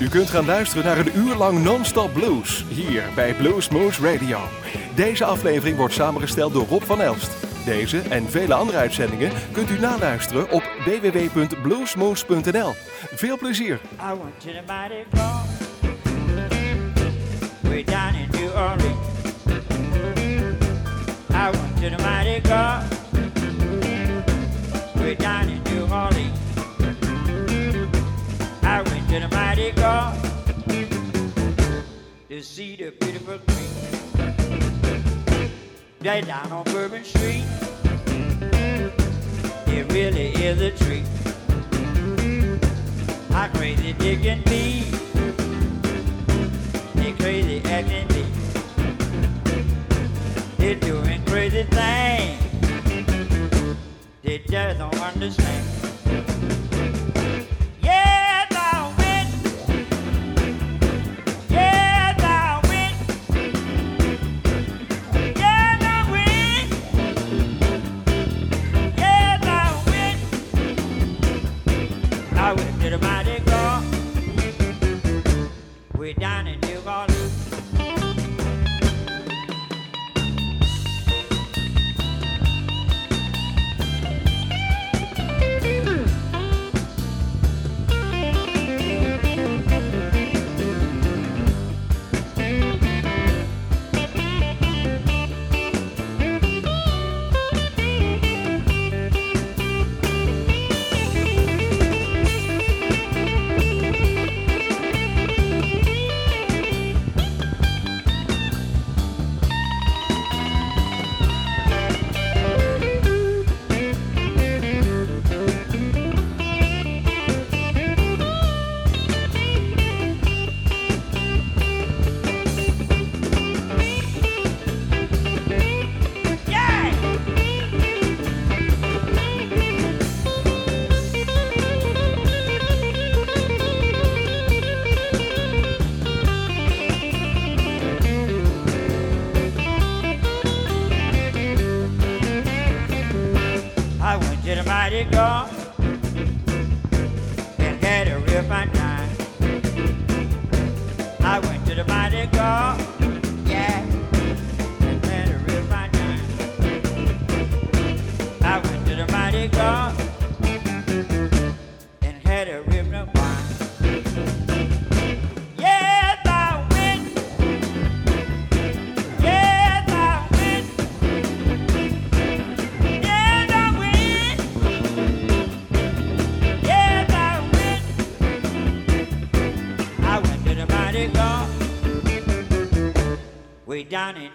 U kunt gaan luisteren naar een uur lang non-stop blues hier bij Blues Moose Radio. Deze aflevering wordt samengesteld door Rob van Elst. Deze en vele andere uitzendingen kunt u naluisteren op www.bluesmoose.nl. Veel plezier! I to New Orleans. I to. I went to the mighty cross see the beautiful queen. Right down on Bourbon Street. It really is a treat. How crazy digging me. They crazy acting me. They're doing crazy things. They just don't understand. Down in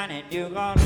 down in New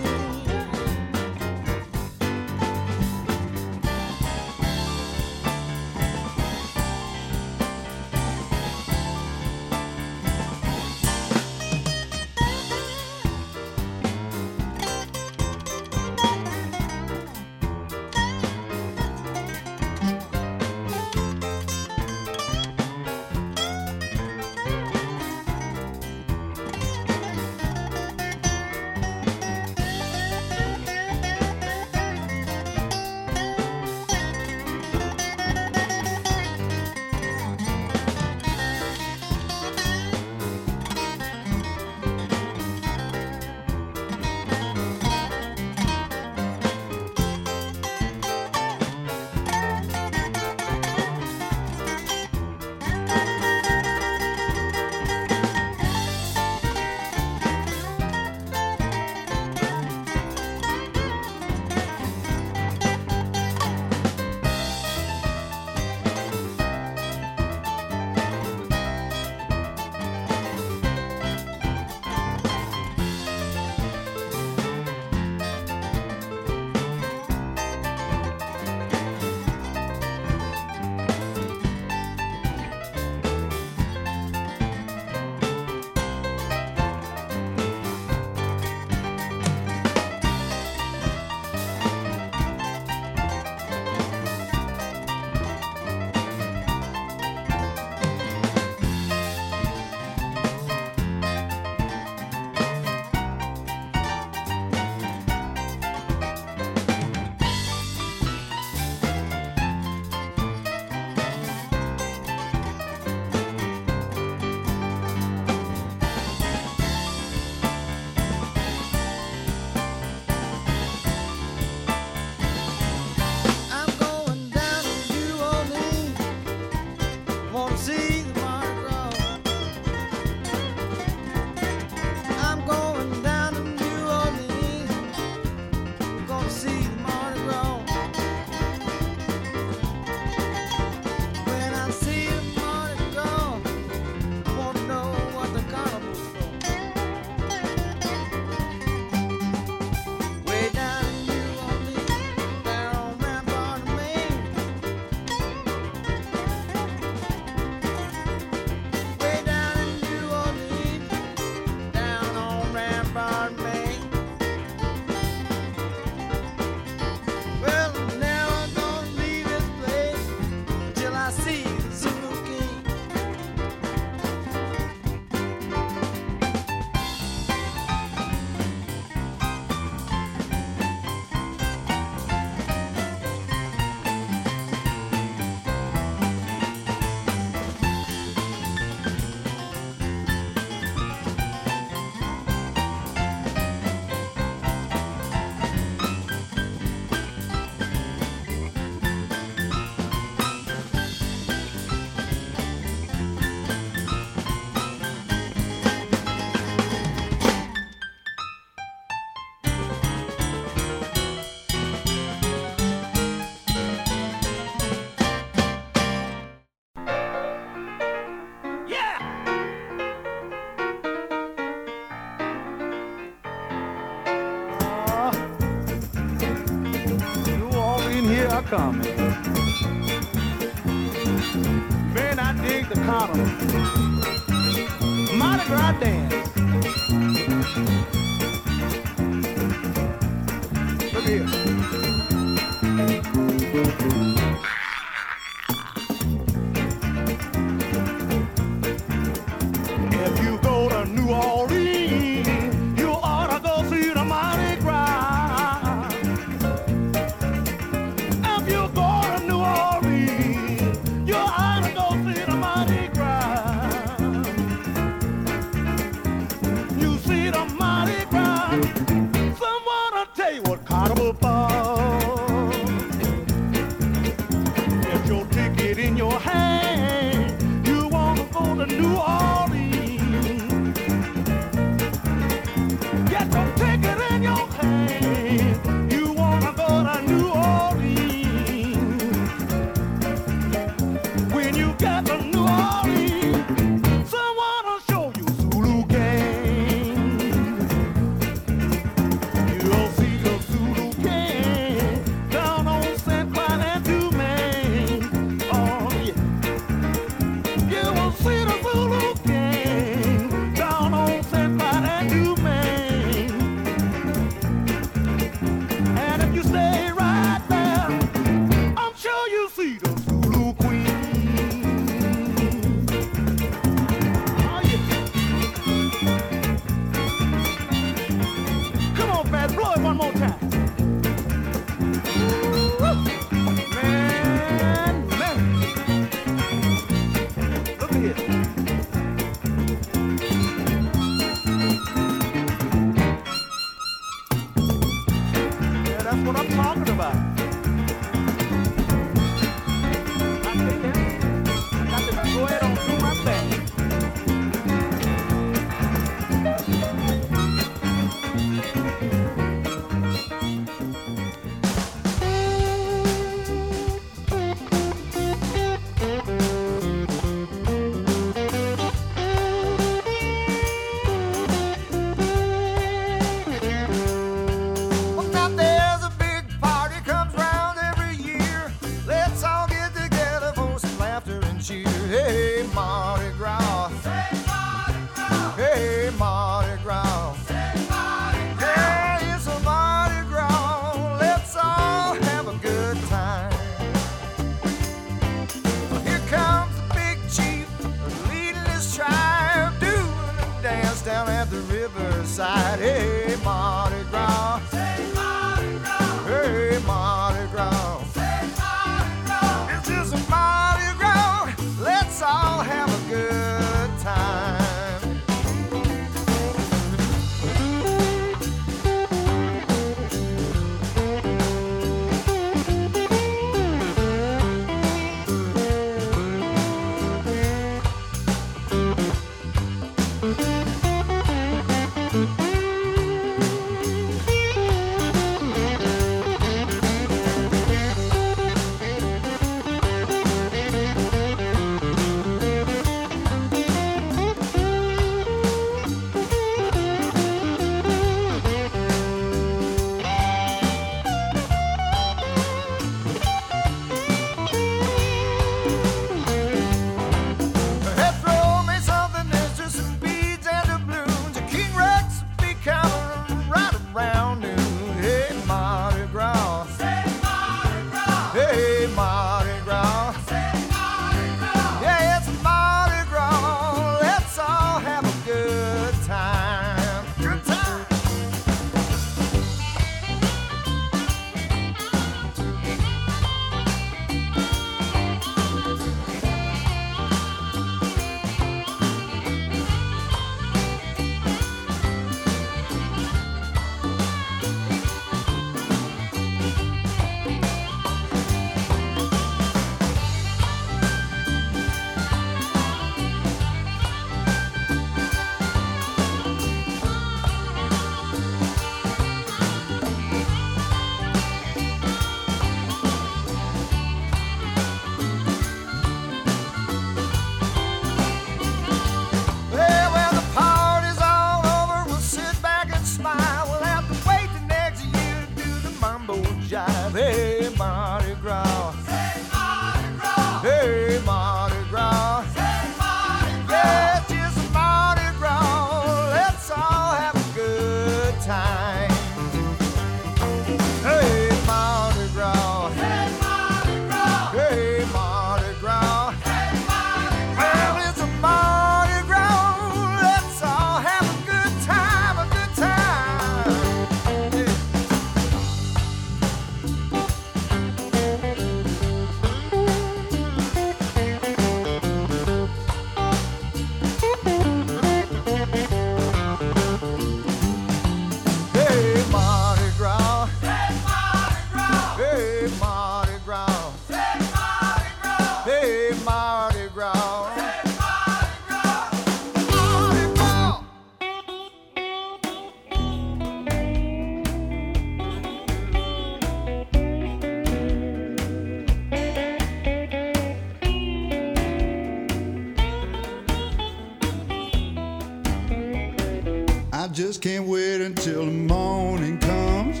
can't wait until the morning comes.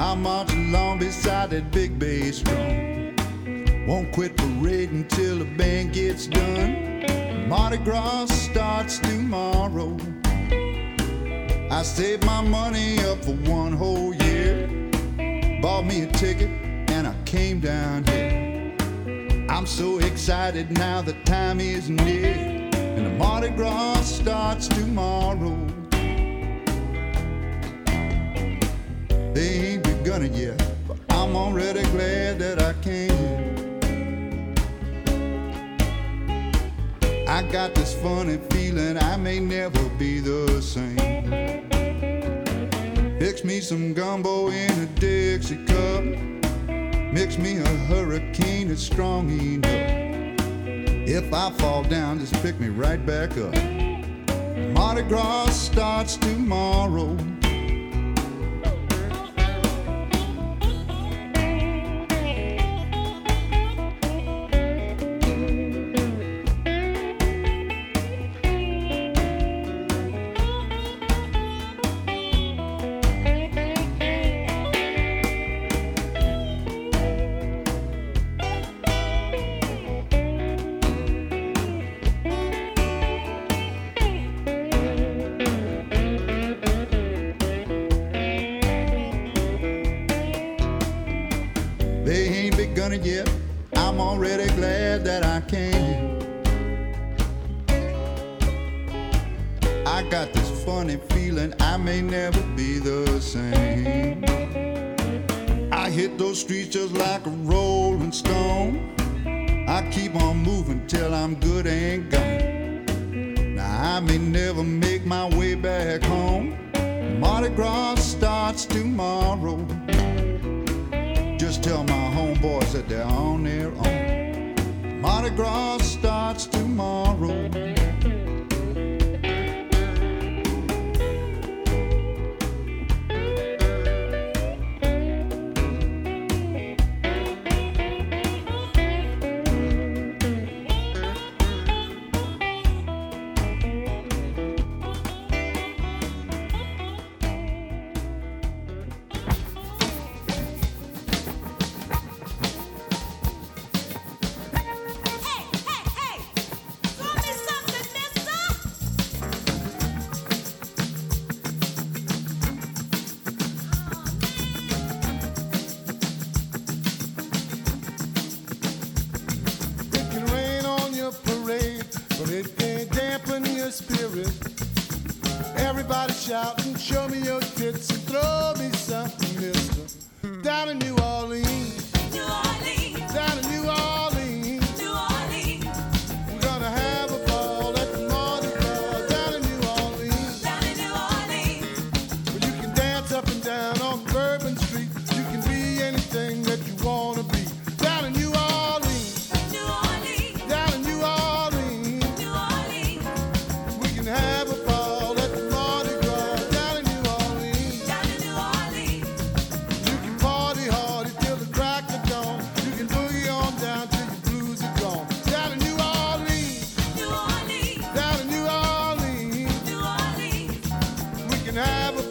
I'll march along beside that big bass drum. Won't quit parading till the band gets done. Mardi Gras starts tomorrow. I saved my money up for one whole year. Bought me a ticket and I came down here. I'm so excited now the time is near. And the Mardi Gras starts tomorrow. They ain't begun it yet, but I'm already glad that I came. I got this funny feeling I may never be the same. Mix me some gumbo in a Dixie cup. Mix me a hurricane that's strong enough. If I fall down, just pick me right back up. Mardi Gras starts tomorrow. never make my way back home. Mardi Gras starts tomorrow. Just tell my homeboys that they're on their own. Mardi Gras starts tomorrow.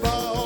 oh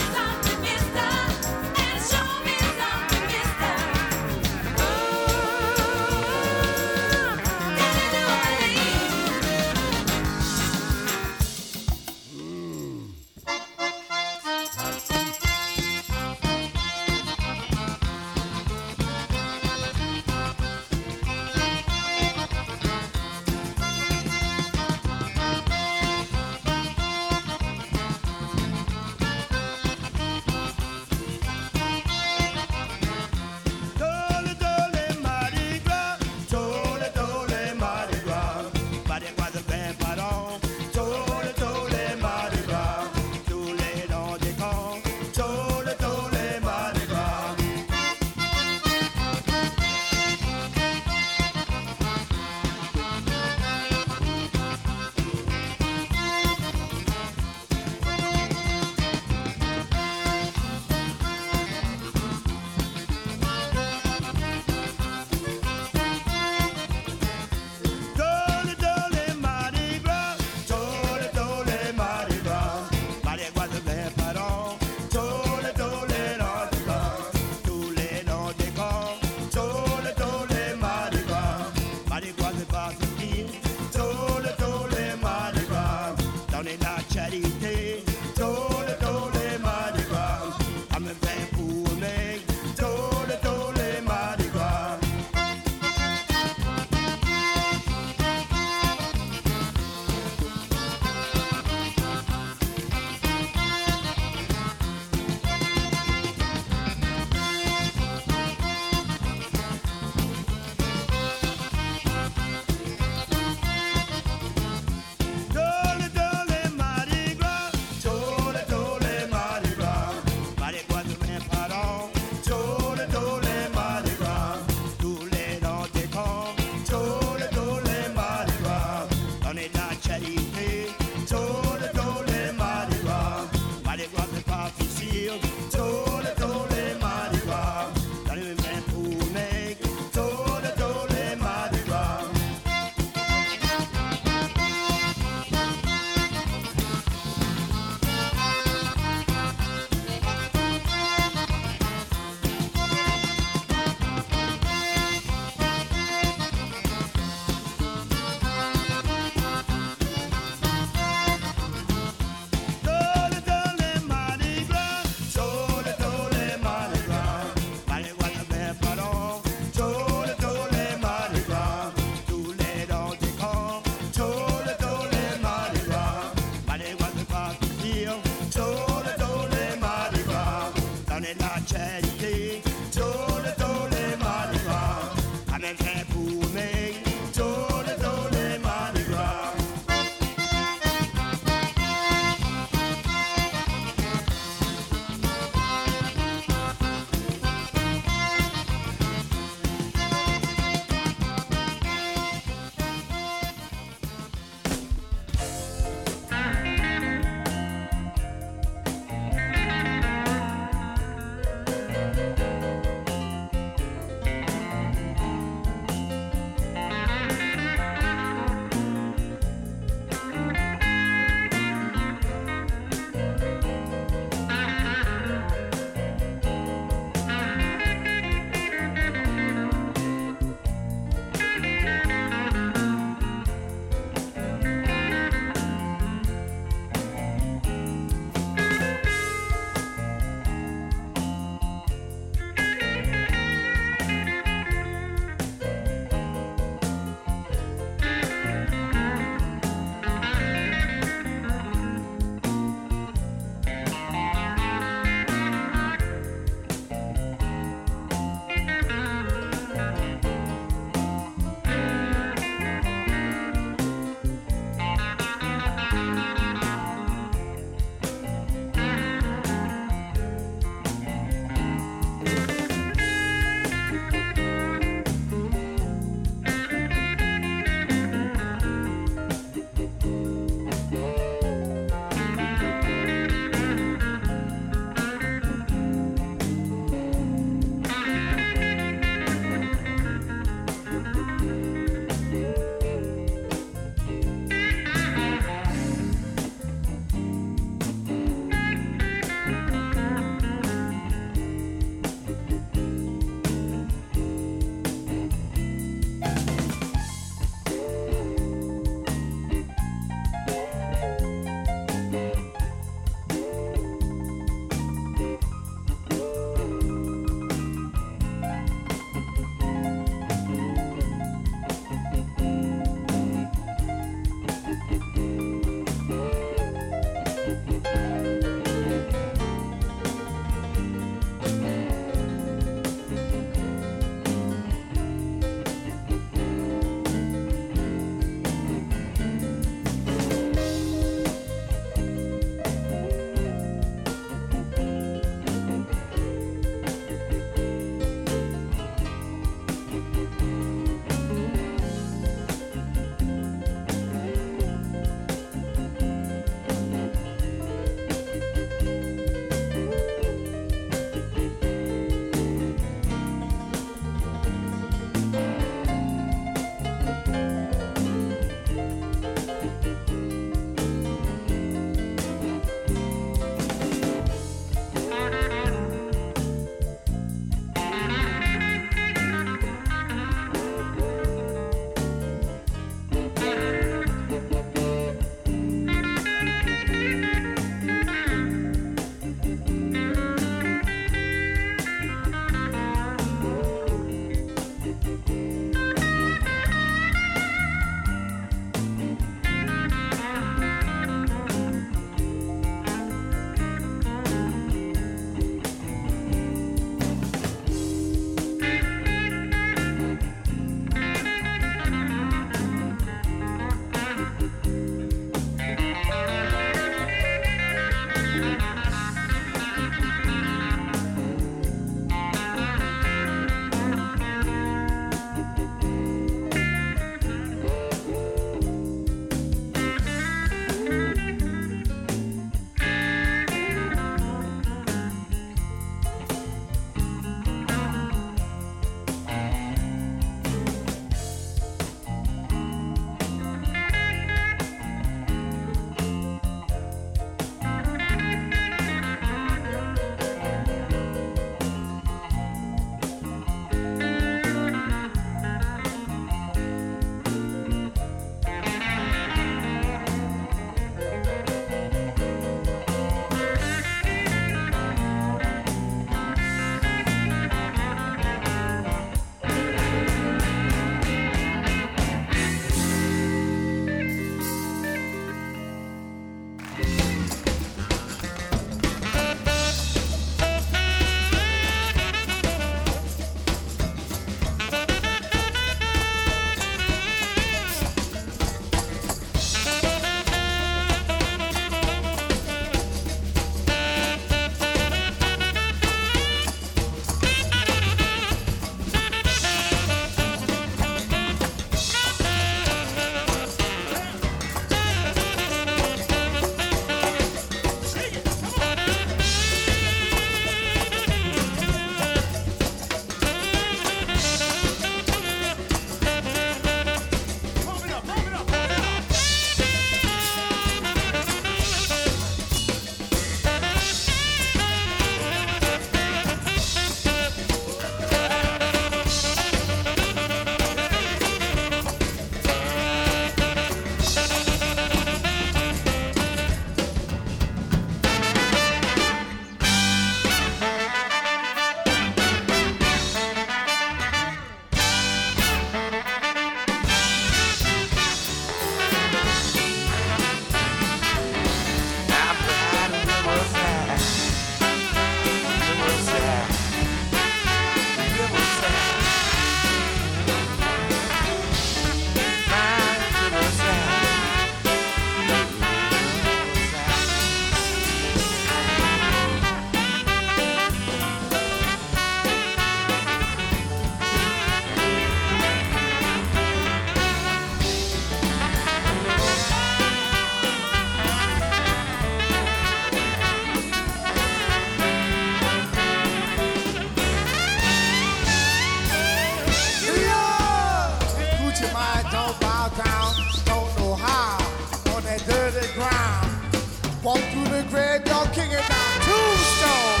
graveyard, kick it down. Tombstone.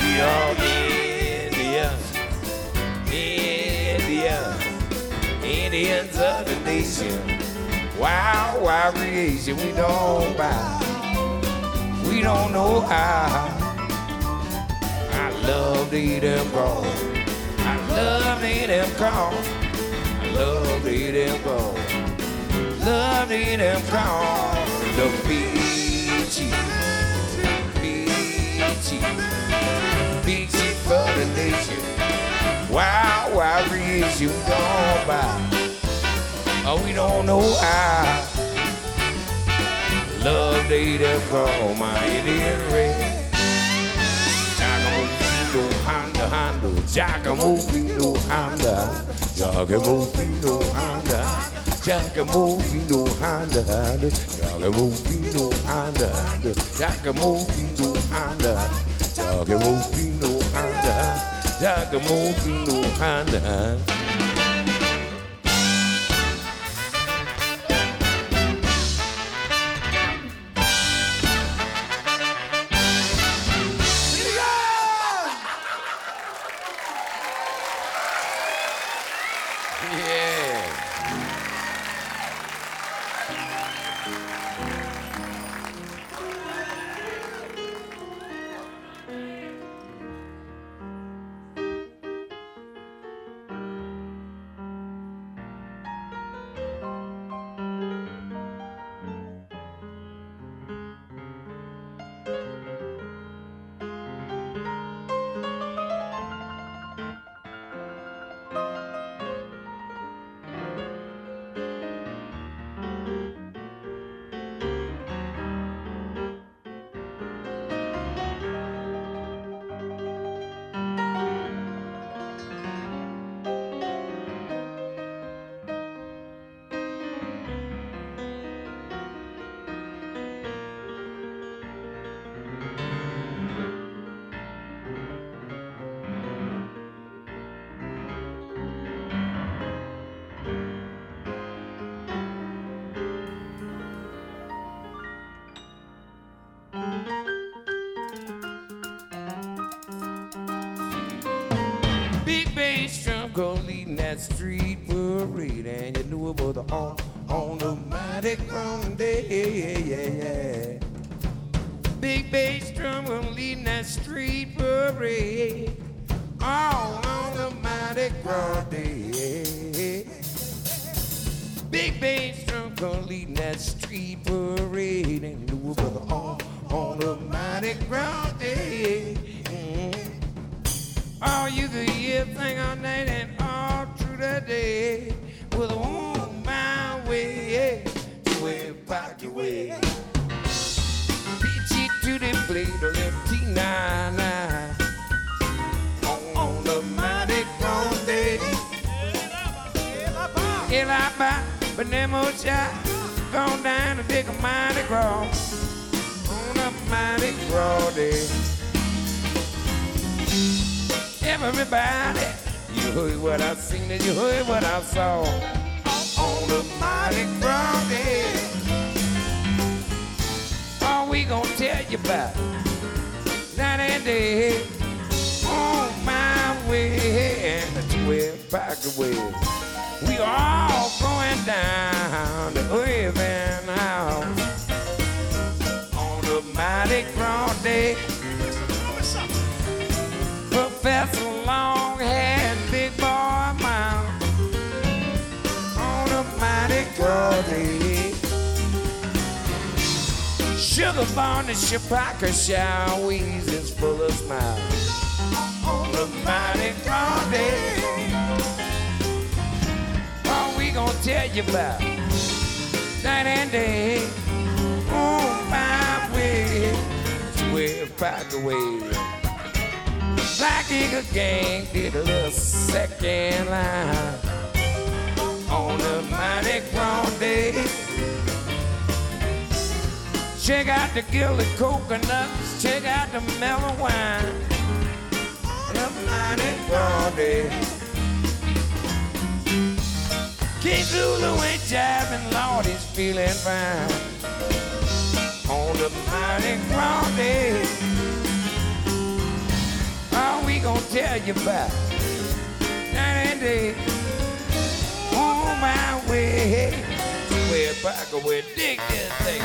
We are Indians, Indians, Indians of the nation. Wild, wild creation, we don't bow. We don't know how. I love to eat them corn. I love to eat them corn. I love to eat them corn. Love to eat them corn. The peachy, peachy, peachy for the nation. Wild, wild creation, we don't bow. Oh, we don't know how. Love to call my Indian red. Jackamoofino Honda Honda, Jackamoofino Honda, Jackamoofino Honda, Jackamoofino Honda, Jackamoofino Honda, Jackamoofino Honda, Jackamoofino Honda, Jackamoofino Honda. Yeah. That street parade, and you knew it was on on the Mardi Gras day. Yeah, yeah. Big bass drum go leading that street parade, all on the Mardi Gras day. Big bass drum go leading that street parade, and you knew it was on on the Mardi Gras day. Mm. All you could hear thing all night and through the day was on my way where back your way. You to the blade of left T9 on, the Mardi Gras day. El gone down to dig a mighty cross on a Mardi Gras day. Everybody, you heard what I seen and you heard what I saw on the Mardi Gras. All we gonna tell you about night and day on my way to where back away. We all going down to Irving House on the Mardi Gras day. worthy. Sugar Barn and Chewbacca shall wheeze is full of smiles. On the Almighty God, all we gonna tell you about night and day on my way, square back away. Black Eagle Gang did a little second line on a Mardi Gras day. Check out the gilded coconuts, check out the mellow wine. On a Mardi Gras day. King Zulu ain't jiving, Lord, he's feeling fine. On a Mardi Gras day. All we gonna tell you about night and day my way. Way back away, dig this thing.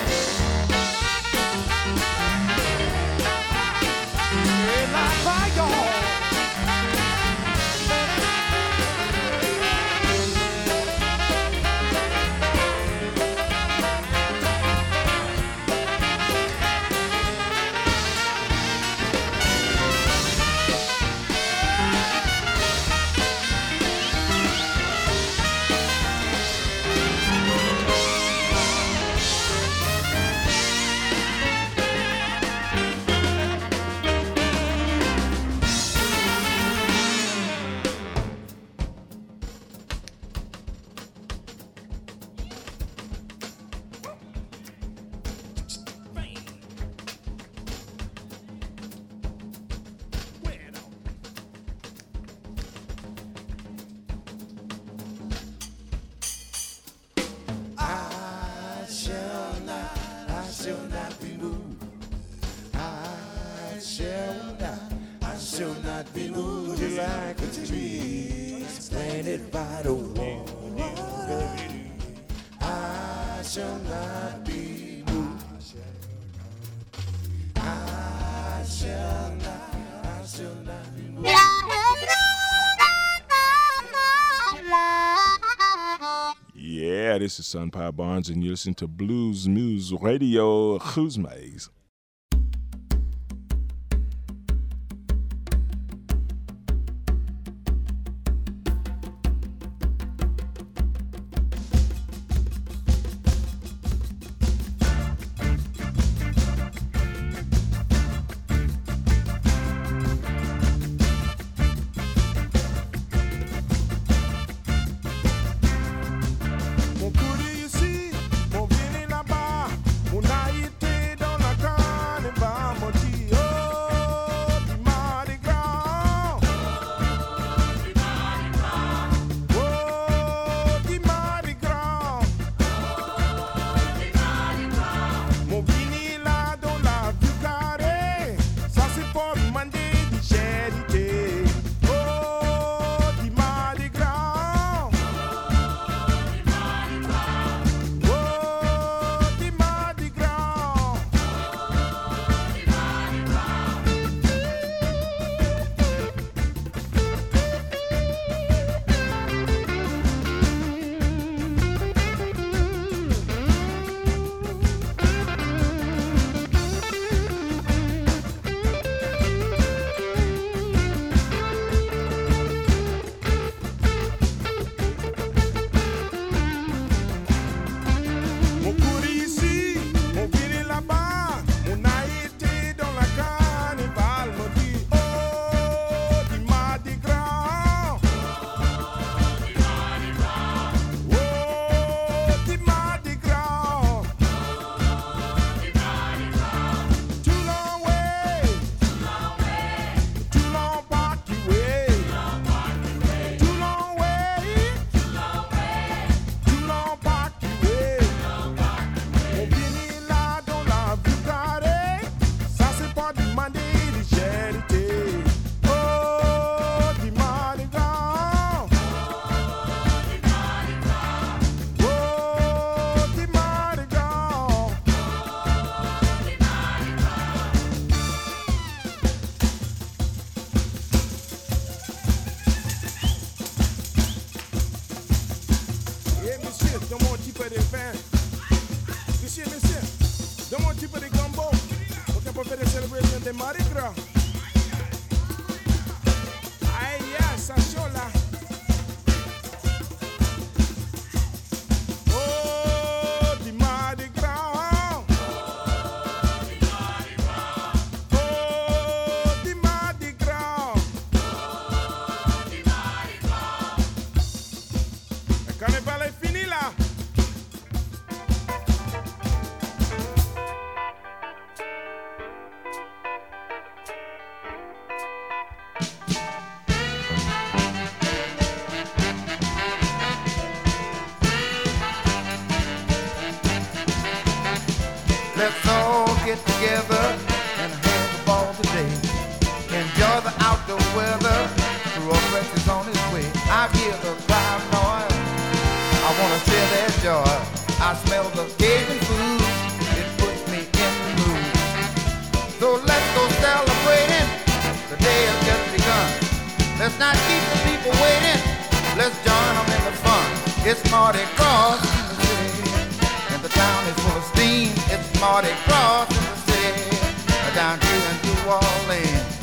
It's like fire. This is Sun Pie Barnes, and you listen to Blues Moose Radio Who's Maze. So let's go celebrating. The day has just begun. Let's not keep the people waiting. Let's join them in the fun. It's Mardi Gras in the city. And the town is full of steam. It's Mardi Gras in the city. Down here in New Orleans.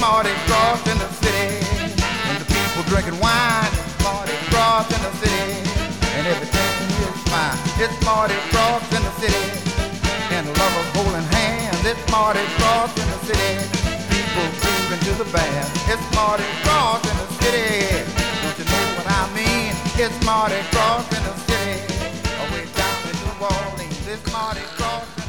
Mardi Gras in the city, and the people drinking wine. It's Mardi Gras in the city, and everything is fine. It's Mardi Gras in the city, and the lovers holding hands. It's Mardi Gras in the city, people grooving to the band. It's Mardi Gras in the city, don't you know what I mean? It's Mardi Gras in the city, away down in New Orleans. It's Mardi Gras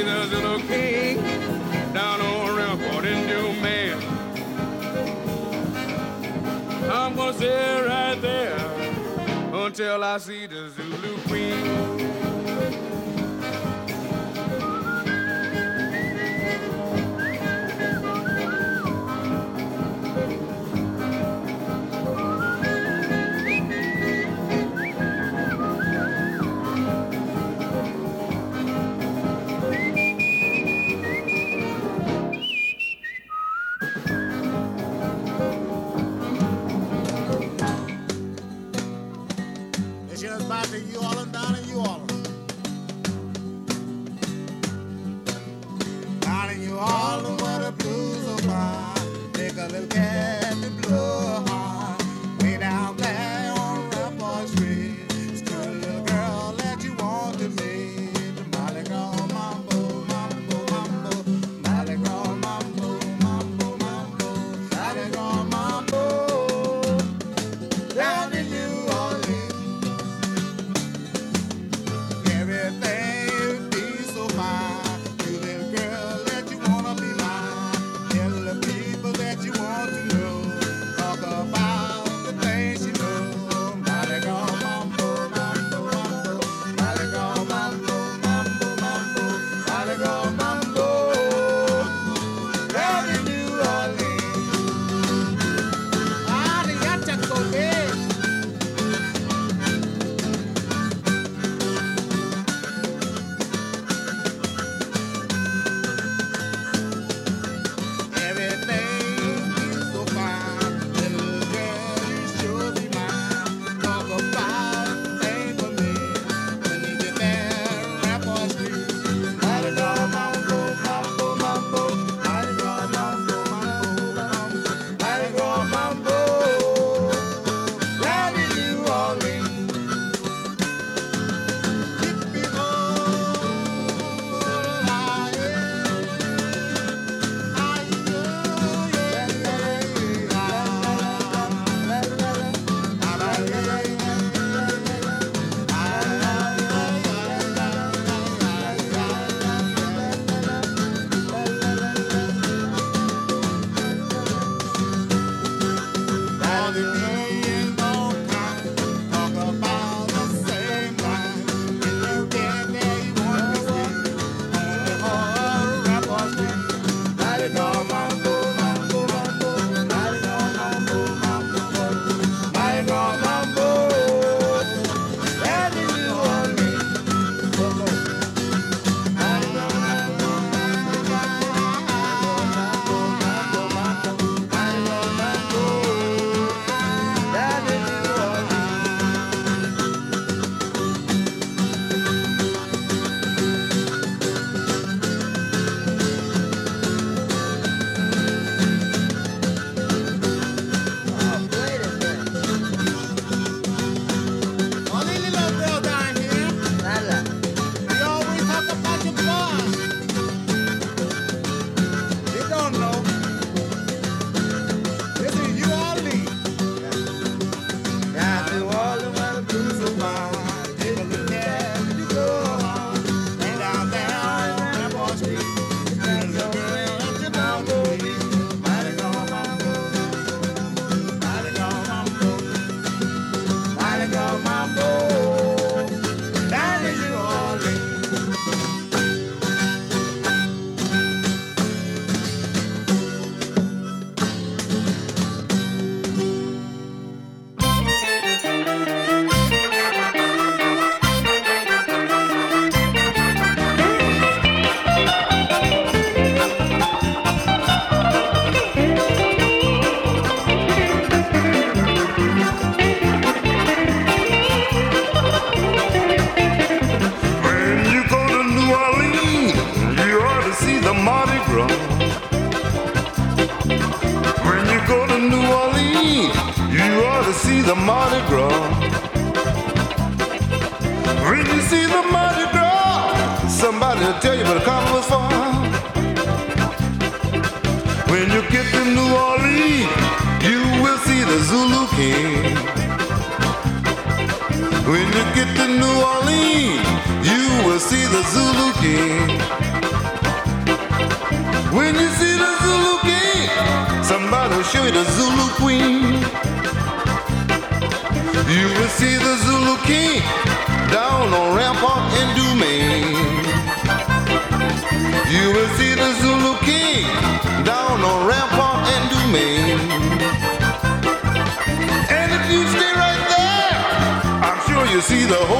Jesus little king down on Rampart in Newman. I'm gonna sit right there until I see the Zulu Queen. the whole